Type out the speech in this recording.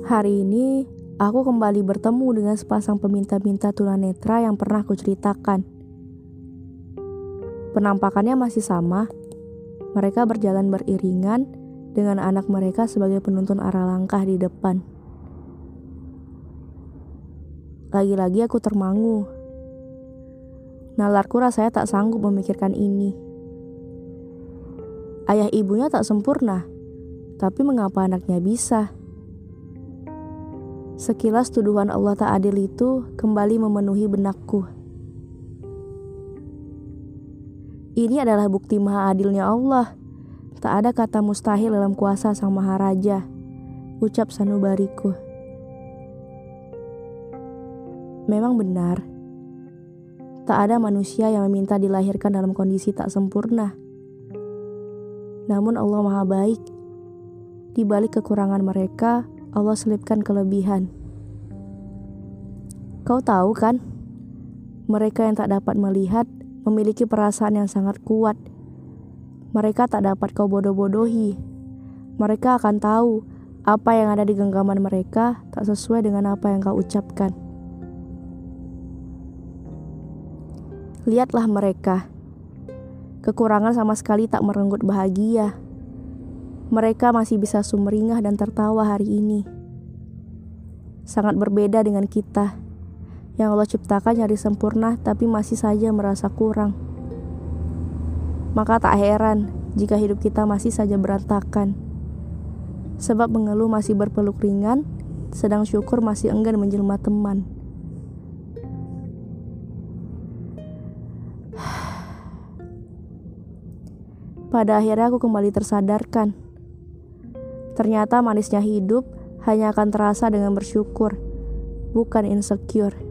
Hari ini, aku kembali bertemu dengan sepasang peminta-minta tunanetra yang pernah kuceritakan. Penampakannya masih sama. Mereka berjalan beriringan dengan anak mereka sebagai penuntun arah langkah di depan. Lagi-lagi aku termangu. Nalarku rasanya tak sanggup memikirkan ini. Ayah ibunya tak sempurna, tapi mengapa anaknya bisa? Sekilas tuduhan Allah tak adil itu kembali memenuhi benakku. Ini adalah bukti maha adilnya Allah. Tak ada kata mustahil dalam kuasa Sang Maharaja. Ucap sanubariku. Memang benar. Tak ada manusia yang meminta dilahirkan dalam kondisi tak sempurna. Namun Allah Maha Baik. Di balik kekurangan mereka, Allah selipkan kelebihan. Kau tahu kan, mereka yang tak dapat melihat memiliki perasaan yang sangat kuat. Mereka tak dapat kau bodoh-bodohi. Mereka akan tahu apa yang ada di genggaman mereka tak sesuai dengan apa yang kau ucapkan. Lihatlah mereka. Kekurangan sama sekali tak merenggut bahagia mereka masih bisa sumringah dan tertawa hari ini. Sangat berbeda dengan kita, yang Allah ciptakan nyari sempurna tapi masih saja merasa kurang. Maka tak heran jika hidup kita masih saja berantakan. Sebab mengeluh masih berpeluk ringan, sedang syukur masih enggan menjelma teman. Pada akhirnya aku kembali tersadarkan Ternyata manisnya hidup hanya akan terasa dengan bersyukur, bukan insecure.